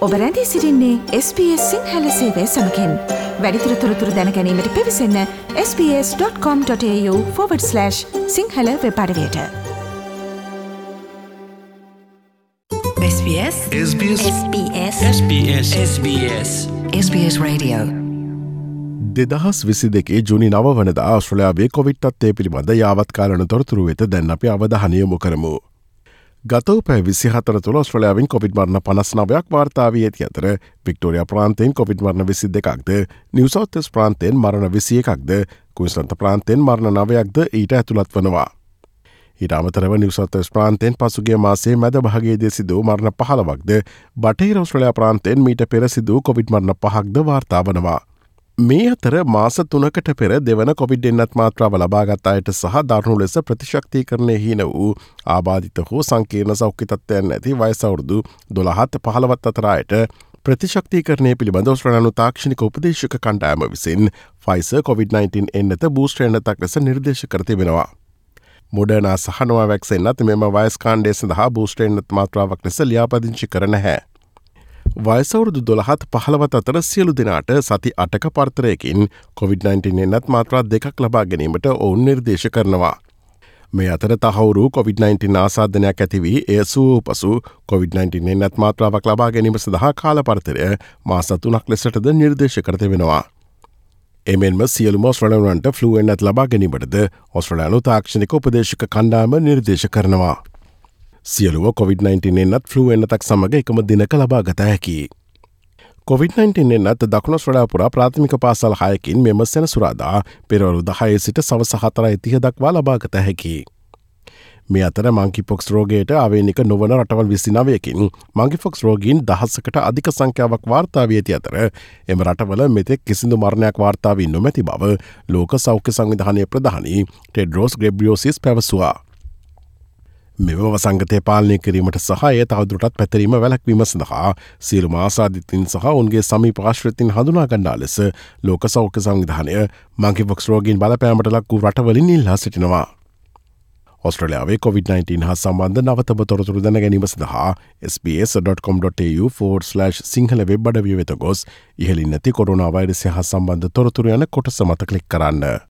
ඔබ රැඳී සිරින්නේ SBS සිංහල සේවය සමකෙන්. වැඩිතුර තොරතුර දැනැනීමට පිවිසන්න ps.com.ta/ සිංහල වෙපඩවයට දෙදහස් විසි දෙකේ ජුනි නව වනද ආශ්‍රලයාාවේ කොවිට්ටත්තේ පිළිබඳ යාවත්කාලන තොරතුරු වෙත දැන් අපි අවධහනයමු කරමු. ගතව පැ විසිහතර තුළ ස්ට්‍රලයාාවෙන් කොවිඩ් මරණ පනස් නවයක් වාර්තාාවී ඇති අතර වික්ටෝරිය ප්‍රාන්තයෙන් කොවිඩ් මරණ විසි දෙකක්ද නිවසෝත්තස් ප්‍රාන්තයෙන් මරණ විසිය එකක්ද කුයිස්ලන්ත ප්‍රාන්තයෙන් මරණ නවයක්ද ඊට ඇතුළත් වනවා. ඊට අමතරව නිවසත්තස් ප්‍රාන්තයෙන් පසුගේ මාසේ මැද භගේද සිදූ මරණ පහලවක්ද බටහි රස්ට්‍රලයා ප්‍රාන්තයෙන් මීට පෙර සිදූ කොවිඩ් මරණ පහක්ද වාර්තා වනවා. මේ අතර මාස තුනකට පෙර දෙවන කොවිඩ් එන්නත් මාත්‍රාව ලබාගත් අයට සහ දරුණු ලෙස ප්‍රතිශක්ති කරණය හීන වූ ආබාධිත හෝ සංකීර්ණ සෞඛ්‍යතත්වයන් ඇති වයසවුරුදු දොළහත් පහළවත් අතරයට ප්‍රතිශක්ති කරණය පිළිබඳ ස්්‍රණනු තාක්ෂණික උපදේශක කණ්ඩෑම විසින් ෆයිස COොVID-19 එන්නත බූස්ට්‍රේණතක් ලෙස නිර්දේශ කරති වෙනවා. මොඩනා සහනවා වැක්සෙන්න්නත් මෙම වයස්කාණ්ඩේ සඳහා බූස්ට්‍රේණත් මාත්‍රාවක් ලෙස ලියාපදිංචි කරන හැ. වයසවුරුදු දොළහත් පහළවත් අතර සියලු දෙනාට සති අටක පර්තරයකින් COොVID-19 එන්නත් මාත්‍රා දෙකක් ලබා ගැනීමට ඔවුන් නිර්දේශ කරනවා. මේ අතර තහවුරු COොVID-19 ආසාධනයක් ඇතිවී එය සූ පසු COොVID-19 එන්නත් මාත්‍රාවක් ලබා ගැනීම සඳහා කාලපරතරය මාසතුනක් ලෙසටද නිර්දේශ කරති වෙනවා. එමෙන්ම සියලුම ඔස්්‍රලවන්ට ෆලුවෙන්න්නත් ලබා ගැනීමටද ඔස්ට්‍රලයානු තාක්ෂණික උපදේශක කණ්ඩාම නිර්දේශ කරනවා. සියලුව COොVID-19 එන්නත් ෆලු එන්නතක් සමඟ එකම දිනක ලබා ගත හැකි. COොVID-19 එන්නත් දකුණ ස්්‍රඩා පුරා ප්‍රාථමික පාසල් හයකින් මෙම සෙන සුරාදා පෙරවරු දහය සිට සව සහතර ඇතිහ දක්වා ලබාගත හැකි. මේ අතර මංකි පොක්ස් රෝගයට අවේනික නොවන රටවල් විසිනාවයකින් මංගි ෆොක්ස් රෝගීන් දහස්සකට අධික සංඛ්‍යාවක් වාර්තාාව ඇති අතර එම රටවල මෙතෙක් කිසිදු මරණයක් වාර්තාාවී නොමැති බව ලෝක සෞඛ්‍ය සංවිධානය ප්‍රධානී ටෙඩ්රෝස් ග්‍රෙබ්‍රියෝසිස් පැවසවා. මෙම වසංගතය පාලනය කිරීමට සහය තවදුරටත් පැතරීම වැලක්වීම සඳහා සියලු මාසාධිතින් සහ උන්ගේ සමි පාශ්‍රතින් හඳුනා ගණ්ඩා ලෙස ලෝක සෞඛ්‍ය සංවිධානය මංකි ෆොක්ස් රෝගීන් බලපෑමට ලක්වූ රටවලින් ඉල්ලා සිටිනවා. ඔස්ට්‍රලයාාවේ COොVID-19 හා සම්බන්ධ නවතම තොරතුරු දැන ගැනීම සඳහා SBS.com.tu4/ සිංහල වෙබ් අඩවිය වෙත ගොස් ඉහලින් නැති කොරුණාවයිරසය හා සම්බන්ධ තොරතුර යන කොට සමත කලික් කරන්න.